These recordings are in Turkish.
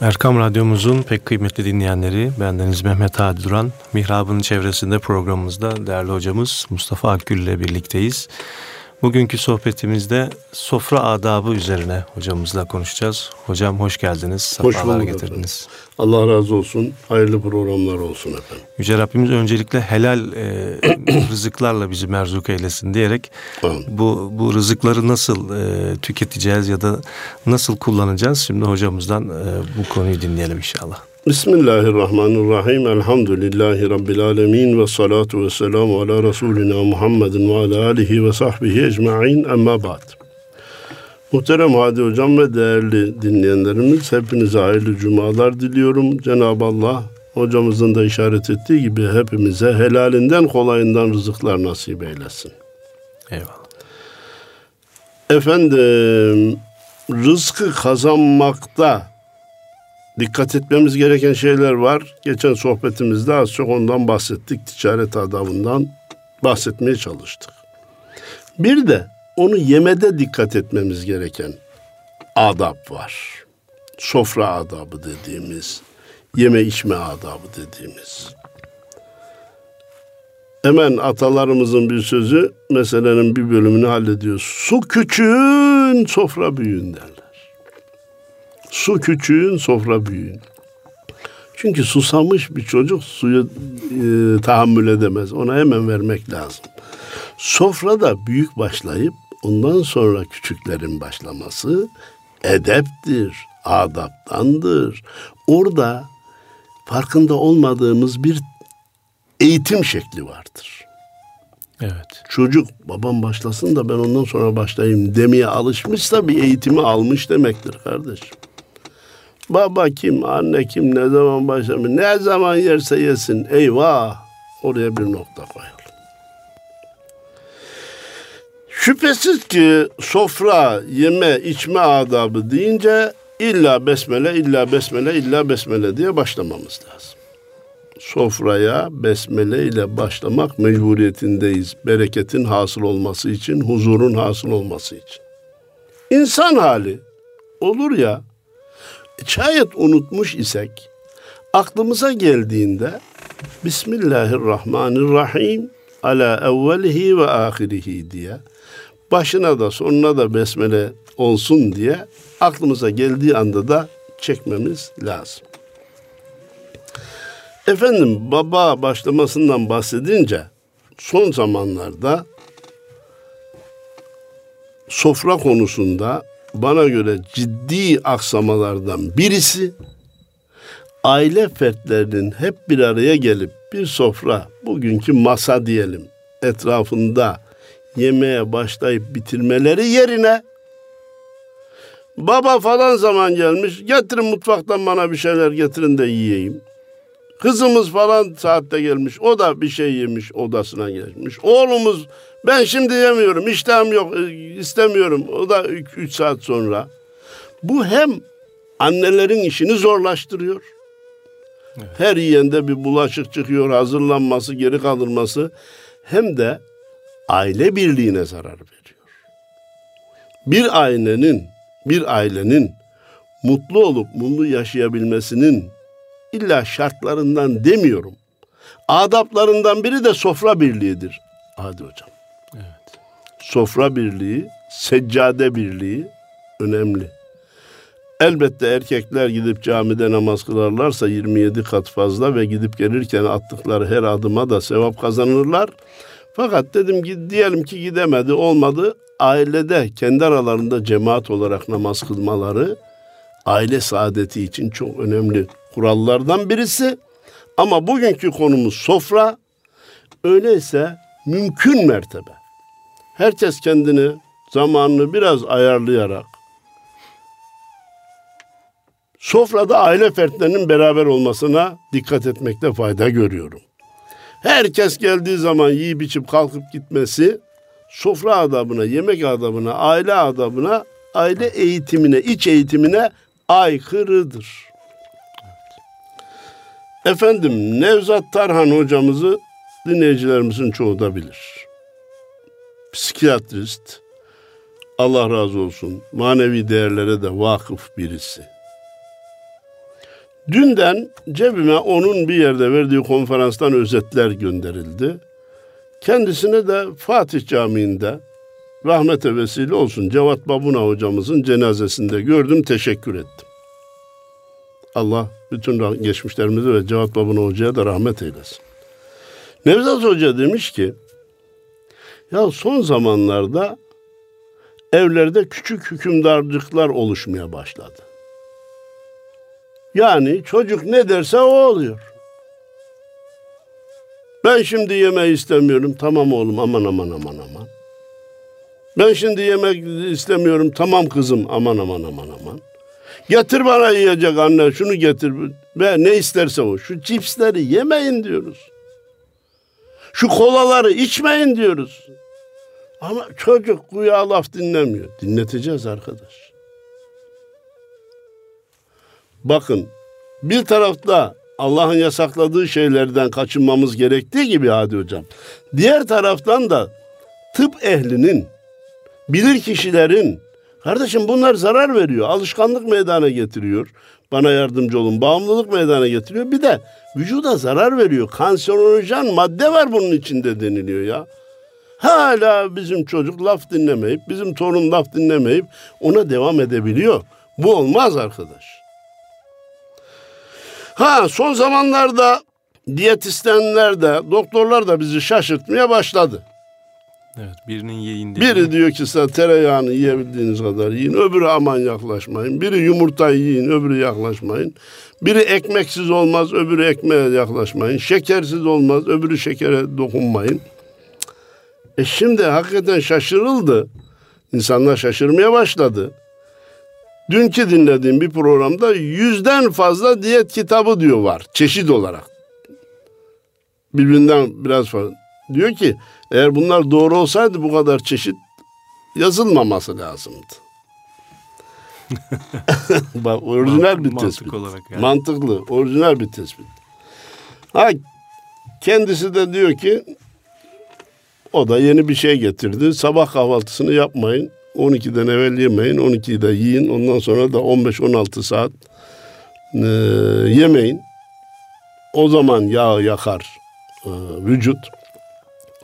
Erkam Radyomuzun pek kıymetli dinleyenleri, bendeniz Mehmet Hadi Duran, Mihrab'ın çevresinde programımızda değerli hocamız Mustafa Akgül ile birlikteyiz. Bugünkü sohbetimizde sofra adabı üzerine hocamızla konuşacağız. Hocam hoş geldiniz, hoş sefalar getirdiniz. Efendim. Allah razı olsun, hayırlı programlar olsun efendim. Yüce Rabbimiz öncelikle helal e, rızıklarla bizi merzuk eylesin diyerek bu, bu rızıkları nasıl e, tüketeceğiz ya da nasıl kullanacağız? Şimdi hocamızdan e, bu konuyu dinleyelim inşallah. Bismillahirrahmanirrahim. Elhamdülillahi Rabbil alemin. Ve salatu ve selamu ala Resulina Muhammedin ve ala alihi ve sahbihi ecma'in. Emma ba'd. Muhterem Hadi Hocam ve değerli dinleyenlerimiz hepinize hayırlı cumalar diliyorum. Cenab-ı Allah hocamızın da işaret ettiği gibi hepimize helalinden kolayından rızıklar nasip eylesin. Eyvallah. Efendim rızkı kazanmakta dikkat etmemiz gereken şeyler var. Geçen sohbetimizde az çok ondan bahsettik. Ticaret adabından bahsetmeye çalıştık. Bir de onu yemede dikkat etmemiz gereken adab var. Sofra adabı dediğimiz, yeme içme adabı dediğimiz. Hemen atalarımızın bir sözü meselenin bir bölümünü hallediyor. Su küçüğün sofra büyüğün derler. Su küçüğün sofra büyüğün. Çünkü susamış bir çocuk suyu e, tahammül edemez. Ona hemen vermek lazım. Sofrada büyük başlayıp ondan sonra küçüklerin başlaması edeptir, adaptandır. Orada farkında olmadığımız bir eğitim şekli vardır. Evet. Çocuk babam başlasın da ben ondan sonra başlayayım demeye alışmışsa bir eğitimi almış demektir kardeşim. Baba kim, anne kim, ne zaman başlamış, ne zaman yerse yesin. Eyvah! Oraya bir nokta koyalım. Şüphesiz ki sofra, yeme, içme adabı deyince illa besmele, illa besmele, illa besmele diye başlamamız lazım. Sofraya besmele ile başlamak mecburiyetindeyiz. Bereketin hasıl olması için, huzurun hasıl olması için. İnsan hali olur ya, şayet unutmuş isek, aklımıza geldiğinde Bismillahirrahmanirrahim ala evvelihi ve ahirihi diye başına da sonuna da besmele olsun diye aklımıza geldiği anda da çekmemiz lazım. Efendim baba başlamasından bahsedince son zamanlarda sofra konusunda bana göre ciddi aksamalardan birisi aile fertlerinin hep bir araya gelip bir sofra, bugünkü masa diyelim, etrafında yemeğe başlayıp bitirmeleri yerine baba falan zaman gelmiş getirin mutfaktan bana bir şeyler getirin de yiyeyim. Kızımız falan saatte gelmiş o da bir şey yemiş odasına gelmiş. Oğlumuz ben şimdi yemiyorum iştahım yok e, istemiyorum o da üç saat sonra. Bu hem annelerin işini zorlaştırıyor. Evet. Her yiyende bir bulaşık çıkıyor hazırlanması geri kalınması hem de aile birliğine zarar veriyor. Bir ailenin, bir ailenin mutlu olup mutlu yaşayabilmesinin illa şartlarından demiyorum. Adaplarından biri de sofra birliğidir. Hadi hocam. Sofra birliği, seccade birliği önemli. Elbette erkekler gidip camide namaz kılarlarsa 27 kat fazla ve gidip gelirken attıkları her adıma da sevap kazanırlar. Fakat dedim diyelim ki gidemedi olmadı ailede kendi aralarında cemaat olarak namaz kılmaları aile saadeti için çok önemli kurallardan birisi. Ama bugünkü konumuz sofra. Öyleyse mümkün mertebe herkes kendini zamanını biraz ayarlayarak sofrada aile fertlerinin beraber olmasına dikkat etmekte fayda görüyorum. Herkes geldiği zaman yiyip içip kalkıp gitmesi sofra adabına, yemek adabına, aile adabına, aile eğitimine, iç eğitimine aykırıdır. Efendim Nevzat Tarhan hocamızı dinleyicilerimizin çoğu da bilir. Psikiyatrist, Allah razı olsun, manevi değerlere de vakıf birisi. Dünden cebime onun bir yerde verdiği konferanstan özetler gönderildi. Kendisine de Fatih Camii'nde rahmete vesile olsun Cevat Babuna hocamızın cenazesinde gördüm teşekkür ettim. Allah bütün geçmişlerimizi ve Cevat Babuna hocaya da rahmet eylesin. Nevzat Hoca demiş ki ya son zamanlarda evlerde küçük hükümdarlıklar oluşmaya başladı. Yani çocuk ne derse o oluyor. Ben şimdi yemeği istemiyorum. Tamam oğlum aman aman aman aman. Ben şimdi yemek istemiyorum. Tamam kızım aman aman aman aman. Getir bana yiyecek anne şunu getir. Ve ne isterse o. Şu cipsleri yemeyin diyoruz. Şu kolaları içmeyin diyoruz. Ama çocuk güya laf dinlemiyor. Dinleteceğiz arkadaş. Bakın bir tarafta Allah'ın yasakladığı şeylerden kaçınmamız gerektiği gibi Hadi Hocam. Diğer taraftan da tıp ehlinin, bilir kişilerin, kardeşim bunlar zarar veriyor. Alışkanlık meydana getiriyor. Bana yardımcı olun. Bağımlılık meydana getiriyor. Bir de vücuda zarar veriyor. Kanserojen madde var bunun içinde deniliyor ya. Hala bizim çocuk laf dinlemeyip, bizim torun laf dinlemeyip ona devam edebiliyor. Bu olmaz arkadaş. Ha son zamanlarda diyetistenler de doktorlar da bizi şaşırtmaya başladı. Evet birinin yiyin dediği. Biri diyor ki size tereyağını yiyebildiğiniz kadar yiyin. Öbürü aman yaklaşmayın. Biri yumurtayı yiyin öbürü yaklaşmayın. Biri ekmeksiz olmaz öbürü ekmeğe yaklaşmayın. Şekersiz olmaz öbürü şekere dokunmayın. E şimdi hakikaten şaşırıldı. İnsanlar şaşırmaya başladı. Dünkü dinlediğim bir programda yüzden fazla diyet kitabı diyor var çeşit olarak. Birbirinden biraz fazla. Diyor ki eğer bunlar doğru olsaydı bu kadar çeşit yazılmaması lazımdı. Bak orijinal bir tespit. Olarak yani. Mantıklı, orijinal bir tespit. Ha kendisi de diyor ki o da yeni bir şey getirdi. Sabah kahvaltısını yapmayın. 12'den evvel yemeyin, 12'de yiyin. Ondan sonra da 15-16 saat e, yemeyin. O zaman yağ yakar e, vücut.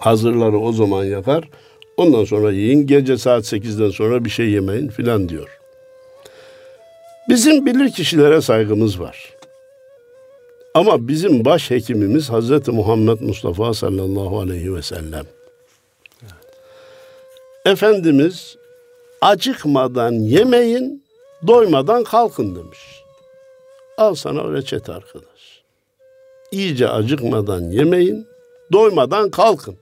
Hazırları o zaman yakar. Ondan sonra yiyin. Gece saat 8'den sonra bir şey yemeyin filan diyor. Bizim bilir kişilere saygımız var. Ama bizim baş hekimimiz Hazreti Muhammed Mustafa sallallahu aleyhi ve sellem. Efendimiz acıkmadan yemeyin, doymadan kalkın demiş. Al sana reçete arkadaş. İyice acıkmadan yemeyin, doymadan kalkın.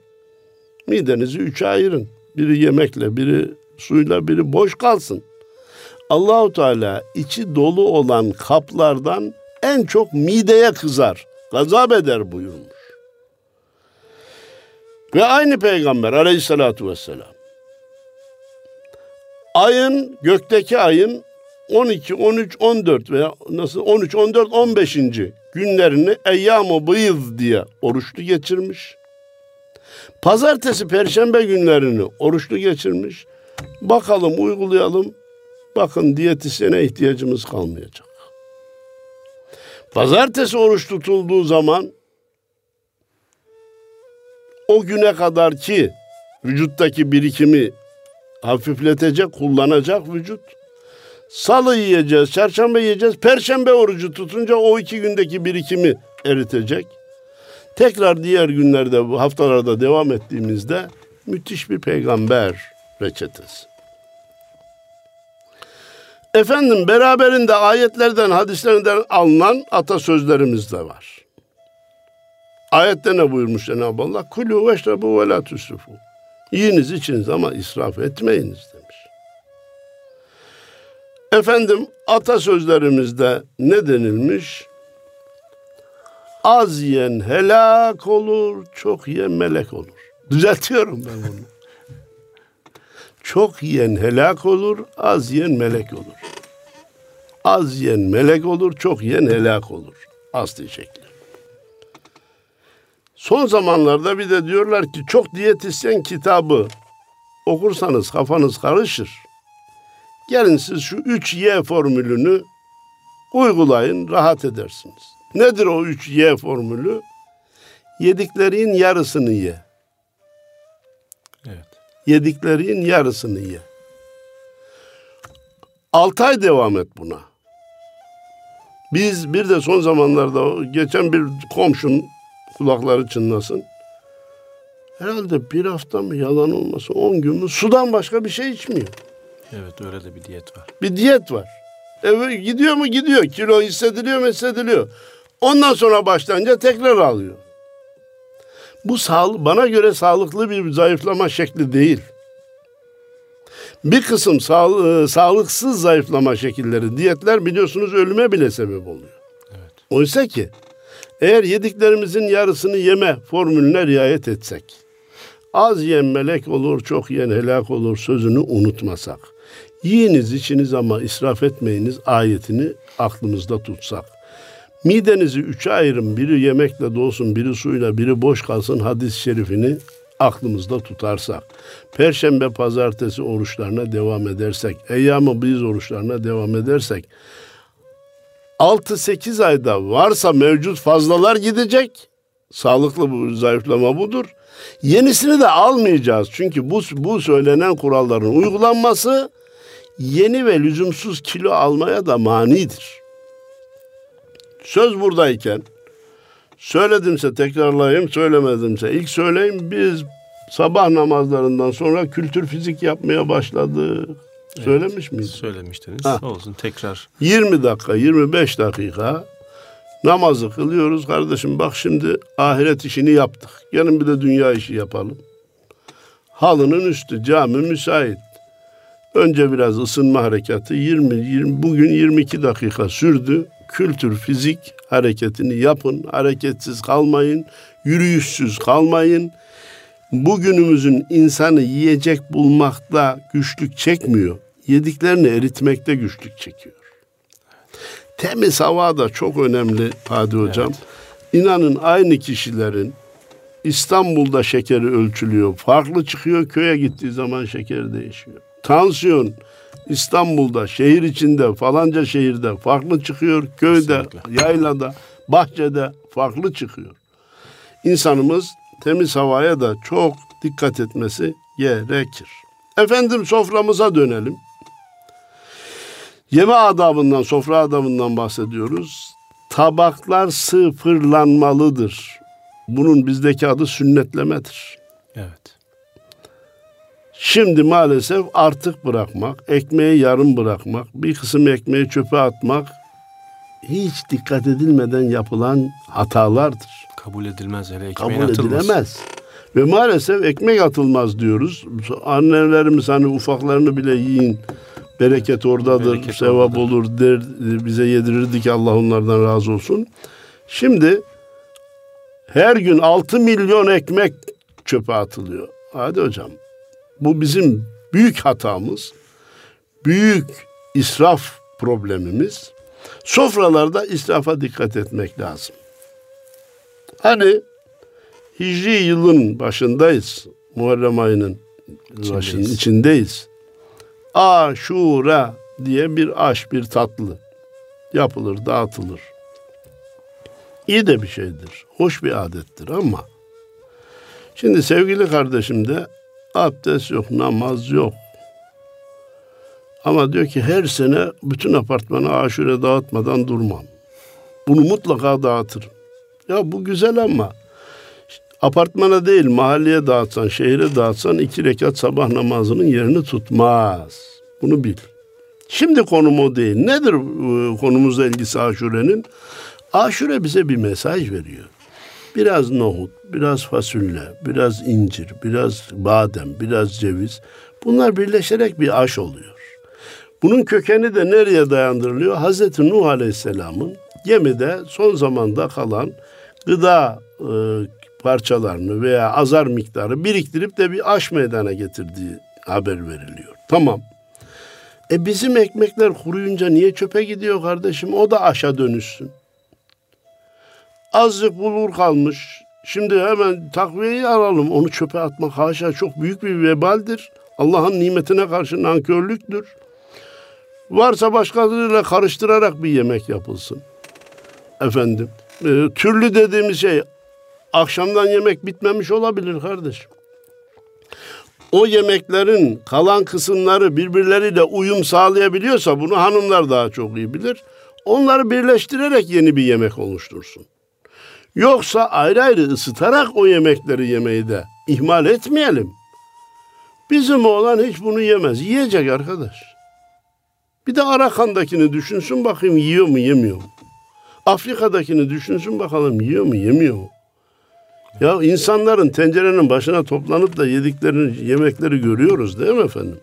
Midenizi üçe ayırın. Biri yemekle, biri suyla, biri boş kalsın. Allahu Teala içi dolu olan kaplardan en çok mideye kızar, gazap eder buyurmuş. Ve aynı peygamber aleyhissalatu vesselam ayın gökteki ayın 12, 13, 14 veya nasıl 13, 14, 15. günlerini eyyam-ı bıyız diye oruçlu geçirmiş. Pazartesi, perşembe günlerini oruçlu geçirmiş. Bakalım, uygulayalım. Bakın diyetisyene ihtiyacımız kalmayacak. Pazartesi oruç tutulduğu zaman o güne kadar ki vücuttaki birikimi hafifletecek, kullanacak vücut. Salı yiyeceğiz, çarşamba yiyeceğiz, perşembe orucu tutunca o iki gündeki birikimi eritecek. Tekrar diğer günlerde, bu haftalarda devam ettiğimizde müthiş bir peygamber reçetesi. Efendim beraberinde ayetlerden, hadislerden alınan atasözlerimiz de var. Ayette ne buyurmuş Cenab-ı Allah? Kulü veşrebu ve la tusrifu. Yiyiniz içiniz ama israf etmeyiniz demiş. Efendim atasözlerimizde ne denilmiş? Az yiyen helak olur, çok yiyen melek olur. Düzeltiyorum ben bunu. Çok yiyen helak olur, az yiyen melek olur. Az yiyen melek olur, çok yiyen helak olur. Asli şekli. Son zamanlarda bir de diyorlar ki çok diyetisyen kitabı okursanız kafanız karışır. Gelin siz şu 3Y formülünü Uygulayın, rahat edersiniz. Nedir o 3Y formülü? Yediklerin yarısını ye. Evet. Yediklerin yarısını ye. 6 ay devam et buna. Biz bir de son zamanlarda geçen bir komşun kulakları çınlasın. Herhalde bir hafta mı yalan olmasın on gün mü sudan başka bir şey içmiyor. Evet öyle de bir diyet var. Bir diyet var. Eve gidiyor mu gidiyor. Kilo hissediliyor mu hissediliyor. Ondan sonra başlayınca tekrar alıyor. Bu sağ, bana göre sağlıklı bir zayıflama şekli değil. Bir kısım sağ, e, sağlıksız zayıflama şekilleri, diyetler biliyorsunuz ölüme bile sebep oluyor. Evet. Oysa ki eğer yediklerimizin yarısını yeme formülüne riayet etsek, az yiyen melek olur, çok yiyen helak olur sözünü unutmasak, yiyiniz içiniz ama israf etmeyiniz ayetini aklımızda tutsak, midenizi üçe ayırın, biri yemekle dolsun, biri suyla, biri boş kalsın hadis-i şerifini aklımızda tutarsak, Perşembe, pazartesi oruçlarına devam edersek, eyyam-ı biz oruçlarına devam edersek, 6-8 ayda varsa mevcut fazlalar gidecek. Sağlıklı bu zayıflama budur. Yenisini de almayacağız. Çünkü bu, bu söylenen kuralların uygulanması yeni ve lüzumsuz kilo almaya da manidir. Söz buradayken söyledimse tekrarlayayım, söylemedimse ilk söyleyeyim. Biz sabah namazlarından sonra kültür fizik yapmaya başladık. Evet, Söylemiş miyiz? Söylemiştiniz. Ha. Olsun tekrar. 20 dakika, 25 dakika namazı kılıyoruz. Kardeşim bak şimdi ahiret işini yaptık. Gelin bir de dünya işi yapalım. Halının üstü, cami müsait. Önce biraz ısınma harekatı 20, 20 bugün 22 dakika sürdü. Kültür, fizik hareketini yapın. Hareketsiz kalmayın. Yürüyüşsüz kalmayın bugünümüzün insanı yiyecek bulmakta güçlük çekmiyor. Yediklerini eritmekte güçlük çekiyor. Temiz hava da çok önemli Hadi Hocam. Evet. İnanın aynı kişilerin İstanbul'da şekeri ölçülüyor. Farklı çıkıyor köye gittiği zaman şeker değişiyor. Tansiyon İstanbul'da, şehir içinde, falanca şehirde farklı çıkıyor. Köyde, Kesinlikle. yaylada, bahçede farklı çıkıyor. İnsanımız temiz havaya da çok dikkat etmesi gerekir. Efendim soframıza dönelim. Yeme adabından, sofra adabından bahsediyoruz. Tabaklar sıfırlanmalıdır. Bunun bizdeki adı sünnetlemedir. Evet. Şimdi maalesef artık bırakmak, ekmeği yarım bırakmak, bir kısım ekmeği çöpe atmak hiç dikkat edilmeden yapılan hatalardır. Kabul edilmez hele ekmeğin Kabul atılmaz. edilemez. Ve maalesef ekmek atılmaz diyoruz. Annelerimiz hani ufaklarını bile yiyin. Bereket oradadır, Bereket sevap oradadır. olur der, bize yedirirdi ki Allah onlardan razı olsun. Şimdi her gün 6 milyon ekmek çöpe atılıyor. Hadi hocam. Bu bizim büyük hatamız. Büyük israf problemimiz. Sofralarda israfa dikkat etmek lazım. Hani Hicri yılın başındayız. Muharrem ayının başının içindeyiz. Aşura diye bir aş, bir tatlı yapılır, dağıtılır. İyi de bir şeydir. Hoş bir adettir ama şimdi sevgili kardeşim de abdest yok, namaz yok. Ama diyor ki her sene bütün apartmanı aşure dağıtmadan durmam. Bunu mutlaka dağıtırım. Ya bu güzel ama apartmana değil mahalleye dağıtsan, şehre dağıtsan iki rekat sabah namazının yerini tutmaz. Bunu bil. Şimdi konum o değil. Nedir e, konumuzla ilgisi aşurenin? Aşure bize bir mesaj veriyor. Biraz nohut, biraz fasulye, biraz incir, biraz badem, biraz ceviz. Bunlar birleşerek bir aş oluyor. Bunun kökeni de nereye dayandırılıyor? Hazreti Nuh Aleyhisselam'ın gemide son zamanda kalan gıda e, parçalarını veya azar miktarı biriktirip de bir aş meydana getirdiği haber veriliyor. Tamam. E bizim ekmekler kuruyunca niye çöpe gidiyor kardeşim? O da aşa dönüşsün. Azıcık bulur kalmış. Şimdi hemen takviyeyi alalım. Onu çöpe atmak haşa çok büyük bir vebaldir. Allah'ın nimetine karşı nankörlüktür. Varsa başkalarıyla karıştırarak bir yemek yapılsın. Efendim. E, türlü dediğimiz şey akşamdan yemek bitmemiş olabilir kardeşim. O yemeklerin kalan kısımları birbirleriyle uyum sağlayabiliyorsa bunu hanımlar daha çok iyi bilir. Onları birleştirerek yeni bir yemek oluştursun. Yoksa ayrı ayrı ısıtarak o yemekleri yemeyi de ihmal etmeyelim. Bizim oğlan hiç bunu yemez. Yiyecek arkadaş. Bir de Arakan'dakini düşünsün bakayım yiyor mu yemiyor mu? Afrika'dakini düşünsün bakalım yiyor mu yemiyor mu? Ya insanların tencerenin başına toplanıp da yediklerini yemekleri görüyoruz değil mi efendim?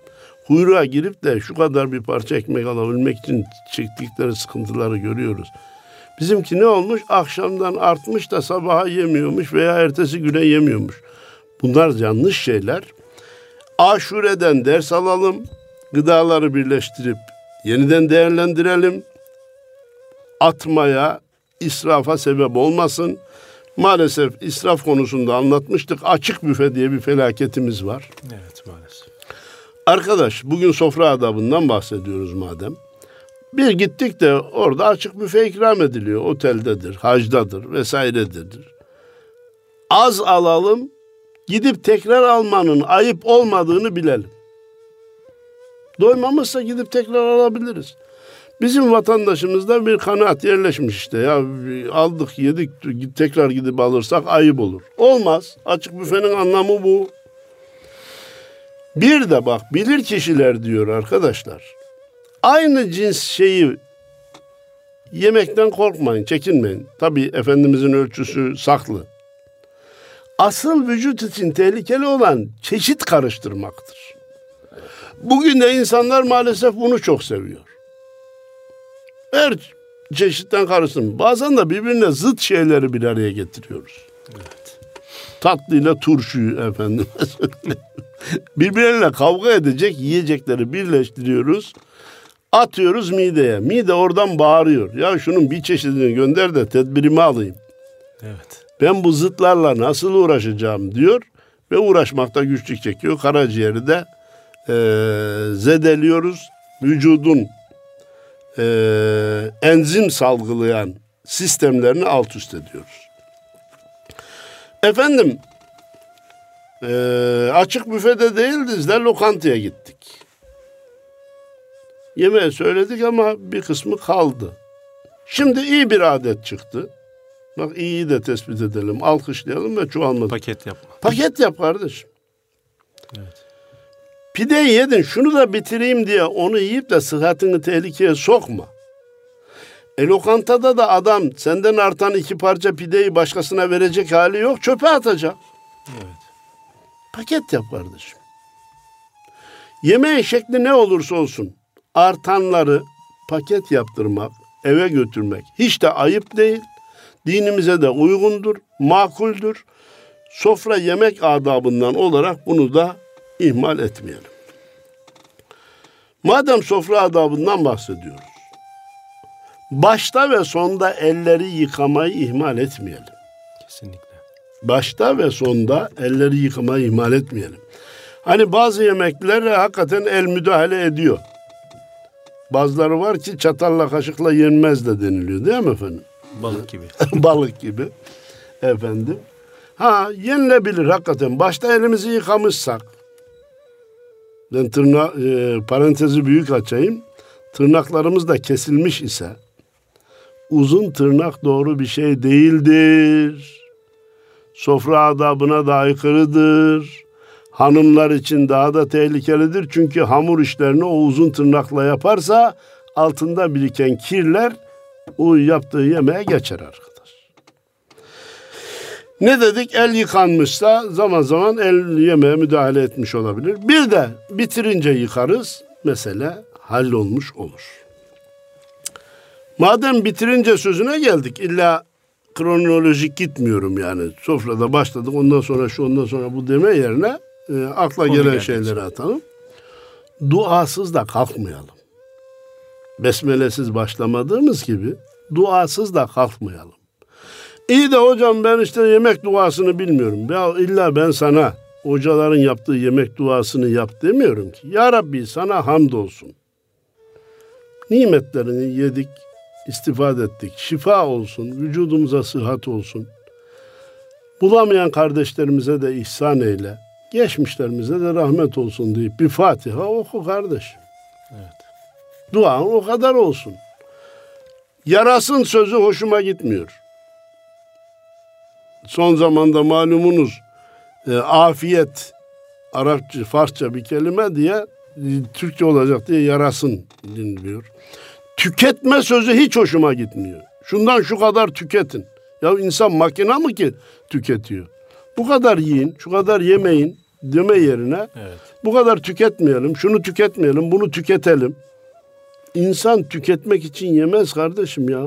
Kuyruğa girip de şu kadar bir parça ekmek alabilmek için çektikleri sıkıntıları görüyoruz. Bizimki ne olmuş? Akşamdan artmış da sabaha yemiyormuş veya ertesi güne yemiyormuş. Bunlar yanlış şeyler. Aşureden ders alalım. Gıdaları birleştirip yeniden değerlendirelim. Atmaya, israfa sebep olmasın. Maalesef israf konusunda anlatmıştık. Açık büfe diye bir felaketimiz var. Evet maalesef. Arkadaş bugün sofra adabından bahsediyoruz madem. Bir gittik de orada açık büfe ikram ediliyor. Oteldedir, hacdadır vesairededir. Az alalım, gidip tekrar almanın ayıp olmadığını bilelim. Doymamışsa gidip tekrar alabiliriz. Bizim vatandaşımızda bir kanaat yerleşmiş işte ya aldık yedik tekrar gidip alırsak ayıp olur. Olmaz. Açık büfenin anlamı bu. Bir de bak bilir kişiler diyor arkadaşlar. Aynı cins şeyi yemekten korkmayın, çekinmeyin. Tabi Efendimizin ölçüsü saklı. Asıl vücut için tehlikeli olan çeşit karıştırmaktır. Bugün de insanlar maalesef bunu çok seviyor. Her çeşitten karıştırma. Bazen de birbirine zıt şeyleri bir araya getiriyoruz. Evet. Tatlıyla turşuyu efendim. Birbirleriyle kavga edecek yiyecekleri birleştiriyoruz. Atıyoruz mideye. Mide oradan bağırıyor. Ya şunun bir çeşidini gönder de tedbirimi alayım. Evet. Ben bu zıtlarla nasıl uğraşacağım diyor ve uğraşmakta güçlük çekiyor. Karaciğeri de e, zedeliyoruz. Vücudun e, enzim salgılayan sistemlerini alt üst ediyoruz. Efendim e, açık büfede değildiz de lokantaya gittik. Yemeği söyledik ama bir kısmı kaldı. Şimdi iyi bir adet çıktı. Bak iyiyi de tespit edelim, alkışlayalım ve çoğalmasın. Paket yapma. Paket yap kardeşim. Evet. Pideyi yedin şunu da bitireyim diye onu yiyip de sıhhatini tehlikeye sokma. E lokantada da adam senden artan iki parça pideyi başkasına verecek hali yok çöpe atacak. Evet. Paket yap kardeşim. Yemeğin şekli ne olursa olsun artanları paket yaptırmak, eve götürmek hiç de ayıp değil. Dinimize de uygundur, makuldür. Sofra yemek adabından olarak bunu da ihmal etmeyelim. Madem sofra adabından bahsediyoruz. Başta ve sonda elleri yıkamayı ihmal etmeyelim. Kesinlikle. Başta ve sonda elleri yıkamayı ihmal etmeyelim. Hani bazı yemeklere hakikaten el müdahale ediyor. Bazıları var ki çatalla kaşıkla yenmez de deniliyor değil mi efendim? Balık gibi. Balık gibi. Efendim. Ha yenilebilir hakikaten. Başta elimizi yıkamışsak. Ben tırna e, parantezi büyük açayım. Tırnaklarımız da kesilmiş ise uzun tırnak doğru bir şey değildir. Sofra adabına da aykırıdır. Hanımlar için daha da tehlikelidir. Çünkü hamur işlerini o uzun tırnakla yaparsa altında biriken kirler o yaptığı yemeğe geçer arkadaş. Ne dedik? El yıkanmışsa zaman zaman el yemeğe müdahale etmiş olabilir. Bir de bitirince yıkarız. Mesele hallolmuş olur. Madem bitirince sözüne geldik illa kronolojik gitmiyorum yani. Sofrada başladık ondan sonra şu ondan sonra bu deme yerine e, akla gelen şeyleri atalım. Duasız da kalkmayalım. Besmelesiz başlamadığımız gibi duasız da kalkmayalım. İyi de hocam ben işte yemek duasını bilmiyorum. Ya illa ben sana hocaların yaptığı yemek duasını yap demiyorum ki. Ya Rabbi sana hamdolsun. Nimetlerini yedik, istifade ettik. Şifa olsun, vücudumuza sıhhat olsun. Bulamayan kardeşlerimize de ihsan eyle. Geçmişlerimize de rahmet olsun deyip bir Fatiha oku kardeş. Evet. Duan o kadar olsun. Yarasın sözü hoşuma gitmiyor. Son zamanda malumunuz e, afiyet Arapça, Farsça bir kelime diye e, Türkçe olacak diye yarasın dinliyor. Tüketme sözü hiç hoşuma gitmiyor. Şundan şu kadar tüketin. Ya insan makina mı ki tüketiyor? Bu kadar yiyin, şu kadar yemeyin deme yerine Evet. bu kadar tüketmeyelim, şunu tüketmeyelim, bunu tüketelim. İnsan tüketmek için yemez kardeşim ya.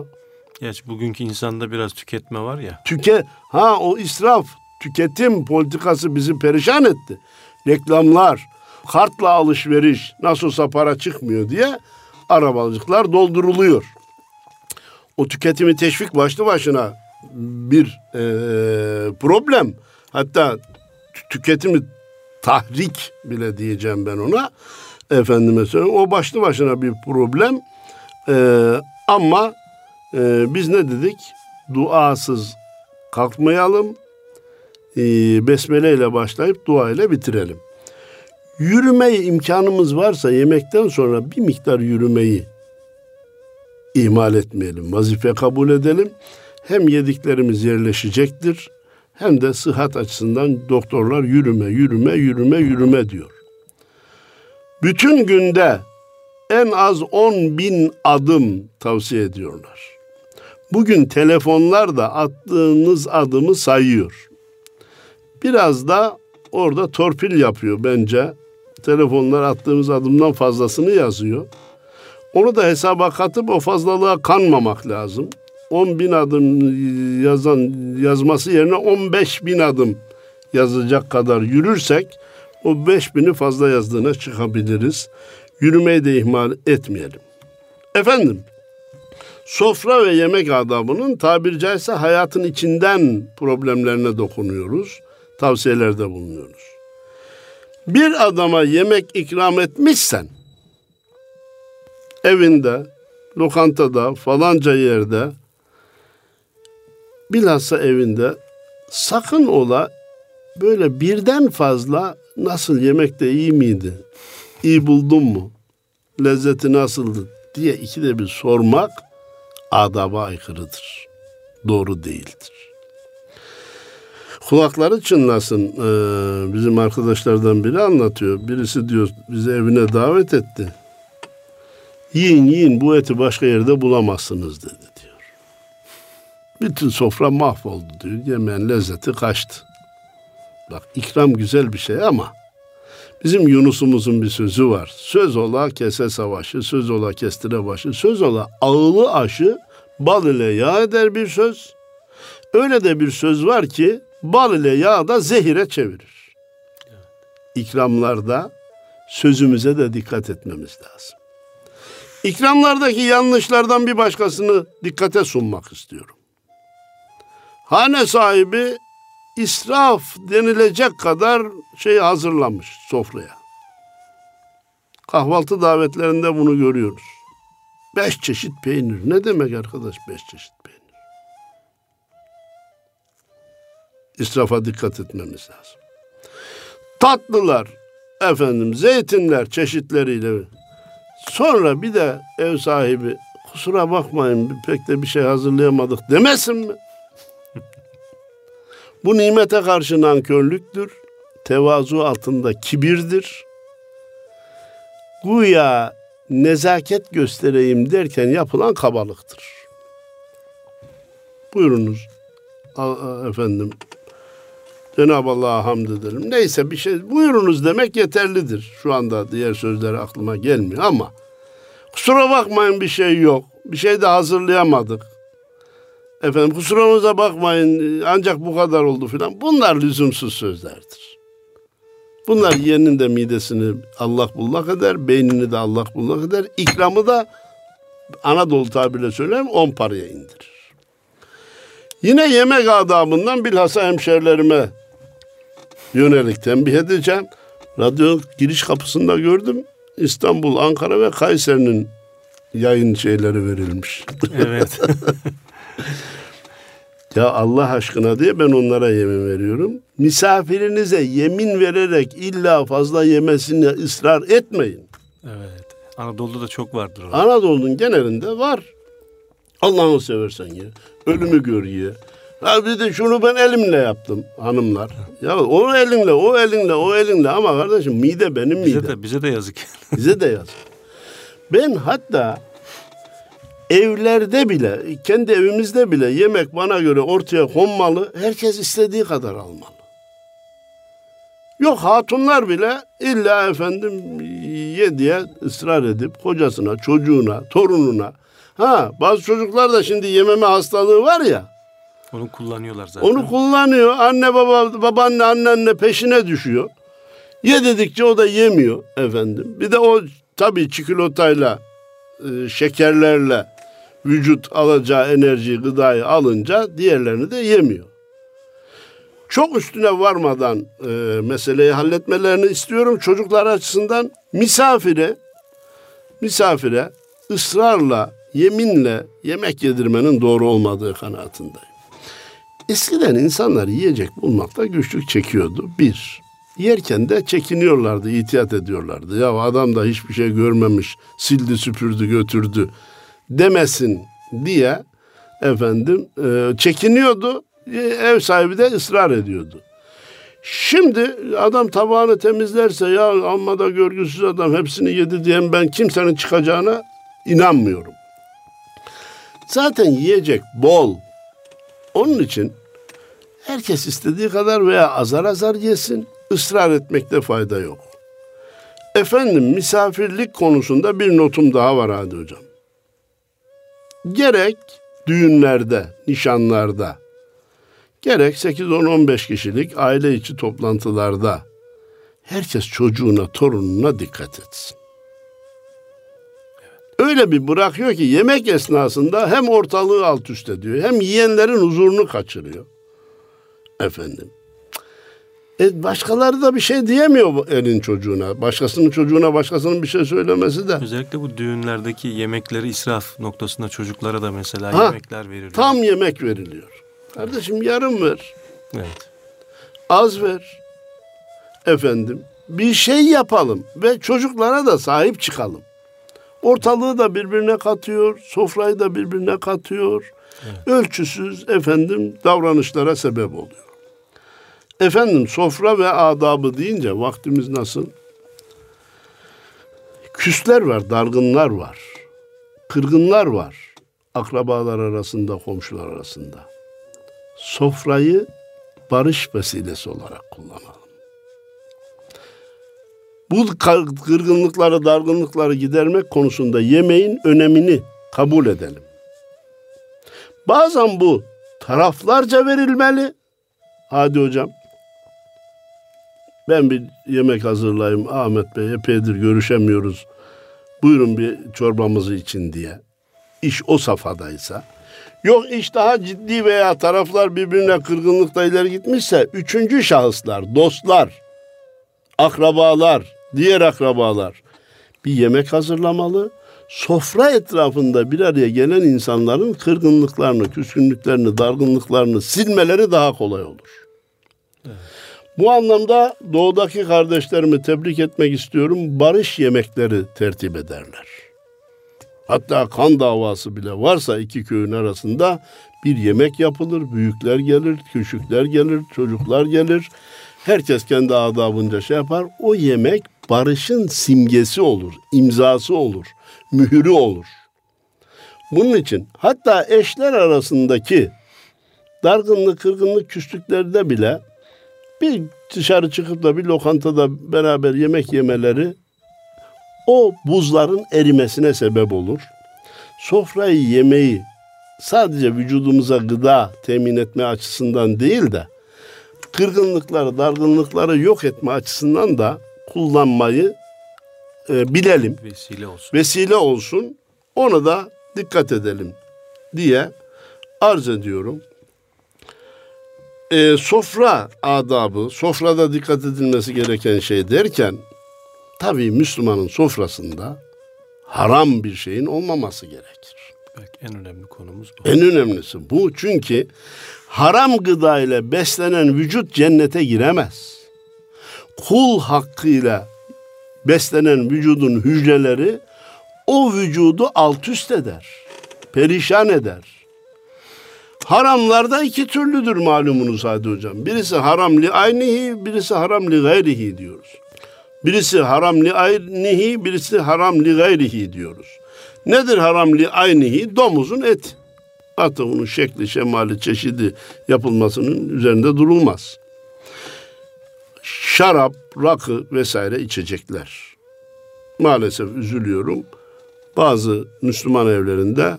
Gerçi bugünkü insanda biraz tüketme var ya. Tüke ha o israf, tüketim politikası bizi perişan etti. Reklamlar, kartla alışveriş, nasıl olsa para çıkmıyor diye arabalıcıklar dolduruluyor. O tüketimi teşvik başlı başına bir eee, problem. Hatta tü- tüketimi tahrik bile diyeceğim ben ona. Efendime söyleyeyim. O başlı başına bir problem. Eee, ama eee, biz ne dedik? Duasız kalkmayalım. Eee besmele ile başlayıp dua ile bitirelim. Yürümeye imkanımız varsa yemekten sonra bir miktar yürümeyi ihmal etmeyelim. Vazife kabul edelim. Hem yediklerimiz yerleşecektir hem de sıhhat açısından doktorlar yürüme, yürüme, yürüme, yürüme diyor. Bütün günde en az 10 bin adım tavsiye ediyorlar. Bugün telefonlar da attığınız adımı sayıyor. Biraz da orada torpil yapıyor bence. Telefonlar attığımız adımdan fazlasını yazıyor. Onu da hesaba katıp o fazlalığa kanmamak lazım. 10 bin adım yazan yazması yerine 15 bin adım yazacak kadar yürürsek o 5 bini fazla yazdığına çıkabiliriz. Yürümeyi de ihmal etmeyelim. Efendim, sofra ve yemek adabının tabiri caizse hayatın içinden problemlerine dokunuyoruz. Tavsiyelerde bulunuyoruz. Bir adama yemek ikram etmişsen, evinde, lokantada, falanca yerde, bilhassa evinde sakın ola böyle birden fazla nasıl yemek de iyi miydi? İyi buldun mu? Lezzeti nasıldı? diye ikide bir sormak adaba aykırıdır. Doğru değildir. Kulakları çınlasın. Ee, bizim arkadaşlardan biri anlatıyor. Birisi diyor bizi evine davet etti. Yiyin yiyin bu eti başka yerde bulamazsınız dedi. Bütün sofra mahvoldu diyor. Yemeğin lezzeti kaçtı. Bak ikram güzel bir şey ama bizim Yunus'umuzun bir sözü var. Söz ola kese savaşı, söz ola kestire başı, söz ola ağılı aşı, bal ile yağ eder bir söz. Öyle de bir söz var ki bal ile yağ da zehire çevirir. İkramlarda sözümüze de dikkat etmemiz lazım. İkramlardaki yanlışlardan bir başkasını dikkate sunmak istiyorum. Hane sahibi israf denilecek kadar şey hazırlamış sofraya. Kahvaltı davetlerinde bunu görüyoruz. Beş çeşit peynir. Ne demek arkadaş beş çeşit peynir? İsrafa dikkat etmemiz lazım. Tatlılar, efendim zeytinler çeşitleriyle. Sonra bir de ev sahibi kusura bakmayın pek de bir şey hazırlayamadık demesin mi? Bu nimete karşı nankörlüktür. Tevazu altında kibirdir. Güya nezaket göstereyim derken yapılan kabalıktır. Buyurunuz efendim. Cenab-ı Allah'a hamd edelim. Neyse bir şey buyurunuz demek yeterlidir. Şu anda diğer sözler aklıma gelmiyor ama kusura bakmayın bir şey yok. Bir şey de hazırlayamadık. Efendim kusurumuza bakmayın ancak bu kadar oldu filan. Bunlar lüzumsuz sözlerdir. Bunlar yiyenin de midesini Allah bullak eder, beynini de Allah bullak eder. İkramı da Anadolu tabirle söyleyeyim on paraya indirir. Yine yemek adabından bilhassa hemşerilerime yönelik tembih edeceğim. Radyo giriş kapısında gördüm. İstanbul, Ankara ve Kayseri'nin yayın şeyleri verilmiş. Evet. ya Allah aşkına diye ben onlara yemin veriyorum. Misafirinize yemin vererek illa fazla yemesini ısrar etmeyin. evet. Anadolu'da da çok vardır o. Anadolu'nun genelinde var. Allah'ını seversen ye. Ölümü gör ye. Ha bir de şunu ben elimle yaptım hanımlar. Ya o elinle, o elinle, o elinle ama kardeşim mide benim midem. Bize de, bize de yazık. Bize de yaz. Ben hatta evlerde bile, kendi evimizde bile yemek bana göre ortaya konmalı. Herkes istediği kadar almalı. Yok hatunlar bile illa efendim ye diye ısrar edip kocasına, çocuğuna, torununa. Ha bazı çocuklar da şimdi yememe hastalığı var ya. Onu kullanıyorlar zaten. Onu kullanıyor. Anne baba, babaanne, anneanne peşine düşüyor. Ye dedikçe o da yemiyor efendim. Bir de o tabii çikolatayla, e, şekerlerle vücut alacağı enerjiyi, gıdayı alınca diğerlerini de yemiyor. Çok üstüne varmadan e, meseleyi halletmelerini istiyorum çocuklar açısından. Misafire, misafire ısrarla, yeminle yemek yedirmenin doğru olmadığı kanaatindeyim. Eskiden insanlar yiyecek bulmakta güçlük çekiyordu. Bir, yerken de çekiniyorlardı, ihtiyat ediyorlardı. Ya adam da hiçbir şey görmemiş, sildi süpürdü götürdü demesin diye efendim e, çekiniyordu. E, Ev sahibi de ısrar ediyordu. Şimdi adam tabağını temizlerse ya amma da görgüsüz adam hepsini yedi diyen ben kimsenin çıkacağına inanmıyorum. Zaten yiyecek bol. Onun için herkes istediği kadar veya azar azar yesin. ısrar etmekte fayda yok. Efendim misafirlik konusunda bir notum daha var Hadi Hocam. Gerek düğünlerde, nişanlarda, gerek 8-10-15 kişilik aile içi toplantılarda herkes çocuğuna, torununa dikkat etsin. Öyle bir bırakıyor ki yemek esnasında hem ortalığı alt üst ediyor hem yiyenlerin huzurunu kaçırıyor. Efendim. E başkaları da bir şey diyemiyor elin çocuğuna. Başkasının çocuğuna başkasının bir şey söylemesi de. Özellikle bu düğünlerdeki yemekleri israf noktasında çocuklara da mesela Ha, yemekler veriliyor. Tam yemek veriliyor. Kardeşim yarım ver. Evet. Az ver. Efendim. Bir şey yapalım ve çocuklara da sahip çıkalım. Ortalığı da birbirine katıyor, sofrayı da birbirine katıyor. Ölçüsüz efendim davranışlara sebep oluyor. Efendim sofra ve adabı deyince vaktimiz nasıl? Küsler var, dargınlar var. Kırgınlar var. Akrabalar arasında, komşular arasında. Sofrayı barış vesilesi olarak kullanalım. Bu kırgınlıkları, dargınlıkları gidermek konusunda yemeğin önemini kabul edelim. Bazen bu taraflarca verilmeli. Hadi hocam. Ben bir yemek hazırlayayım Ahmet Bey epeydir görüşemiyoruz. Buyurun bir çorbamızı için diye. İş o safhadaysa. Yok iş daha ciddi veya taraflar birbirine kırgınlıkta ileri gitmişse üçüncü şahıslar, dostlar, akrabalar, diğer akrabalar bir yemek hazırlamalı. Sofra etrafında bir araya gelen insanların kırgınlıklarını, küskünlüklerini, dargınlıklarını silmeleri daha kolay olur. Bu anlamda doğudaki kardeşlerimi tebrik etmek istiyorum. Barış yemekleri tertip ederler. Hatta kan davası bile varsa iki köyün arasında bir yemek yapılır. Büyükler gelir, küçükler gelir, çocuklar gelir. Herkes kendi adabınca şey yapar. O yemek barışın simgesi olur, imzası olur, mühürü olur. Bunun için hatta eşler arasındaki dargınlık, kırgınlık, küslüklerde bile bir dışarı çıkıp da bir lokantada beraber yemek yemeleri o buzların erimesine sebep olur. Sofrayı yemeği sadece vücudumuza gıda temin etme açısından değil de kırgınlıkları, dargınlıkları yok etme açısından da kullanmayı e, bilelim. Vesile olsun. Vesile olsun. Ona da dikkat edelim diye arz ediyorum. E, sofra adabı, sofrada dikkat edilmesi gereken şey derken tabii Müslümanın sofrasında haram bir şeyin olmaması gerekir. Belki en önemli konumuz bu. En önemlisi bu çünkü haram gıda ile beslenen vücut cennete giremez. Kul hakkıyla beslenen vücudun hücreleri o vücudu alt üst eder, perişan eder. Haramlarda iki türlüdür malumunuz Hadi Hocam. Birisi haram li aynihi, birisi haram li gayrihi diyoruz. Birisi haram li aynihi, birisi haram li gayrihi diyoruz. Nedir haram li aynihi? Domuzun eti. Hatta bunun şekli, şemali, çeşidi yapılmasının üzerinde durulmaz. Şarap, rakı vesaire içecekler. Maalesef üzülüyorum. Bazı Müslüman evlerinde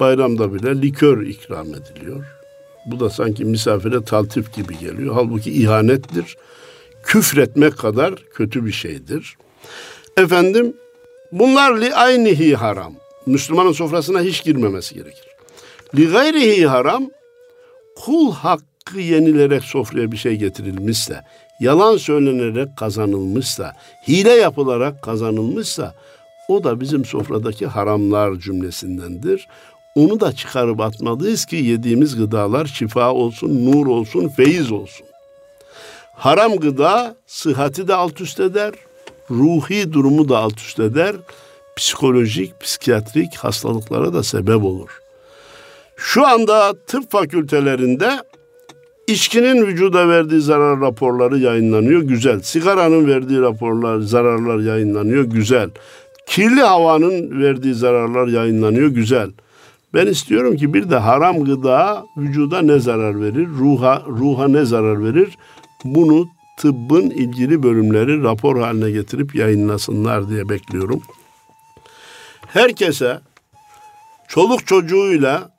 bayramda bile likör ikram ediliyor. Bu da sanki misafire taltif gibi geliyor. Halbuki ihanettir. Küfretmek kadar kötü bir şeydir. Efendim bunlar li aynihi haram. Müslümanın sofrasına hiç girmemesi gerekir. Li gayrihi haram kul hakkı yenilerek sofraya bir şey getirilmişse, yalan söylenerek kazanılmışsa, hile yapılarak kazanılmışsa o da bizim sofradaki haramlar cümlesindendir. Onu da çıkarıp atmalıyız ki yediğimiz gıdalar şifa olsun, nur olsun, feyiz olsun. Haram gıda sıhhati de alt üst eder, ruhi durumu da alt üst eder, psikolojik, psikiyatrik hastalıklara da sebep olur. Şu anda tıp fakültelerinde içkinin vücuda verdiği zarar raporları yayınlanıyor, güzel. Sigaranın verdiği raporlar, zararlar yayınlanıyor, güzel. Kirli havanın verdiği zararlar yayınlanıyor, güzel. Ben istiyorum ki bir de haram gıda vücuda ne zarar verir, ruha ruha ne zarar verir? Bunu tıbbın ilgili bölümleri rapor haline getirip yayınlasınlar diye bekliyorum. Herkese çoluk çocuğuyla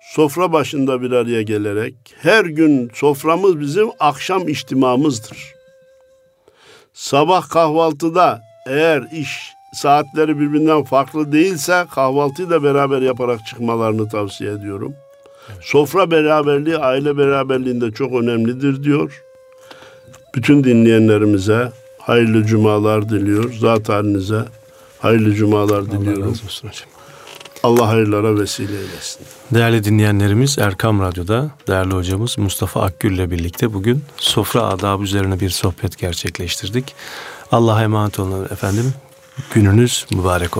sofra başında bir araya gelerek her gün soframız bizim akşam içtimamızdır. Sabah kahvaltıda eğer iş saatleri birbirinden farklı değilse kahvaltıyı da beraber yaparak çıkmalarını tavsiye ediyorum. Sofra beraberliği aile beraberliğinde çok önemlidir diyor. Bütün dinleyenlerimize hayırlı cumalar diliyor. Zat halinize hayırlı cumalar Allah diliyorum. razı olsun hocam. Allah hayırlara vesile eylesin. Değerli dinleyenlerimiz Erkam Radyo'da değerli hocamız Mustafa Akgül ile birlikte bugün sofra adabı üzerine bir sohbet gerçekleştirdik. Allah'a emanet olun efendim. Gününüz mübarek.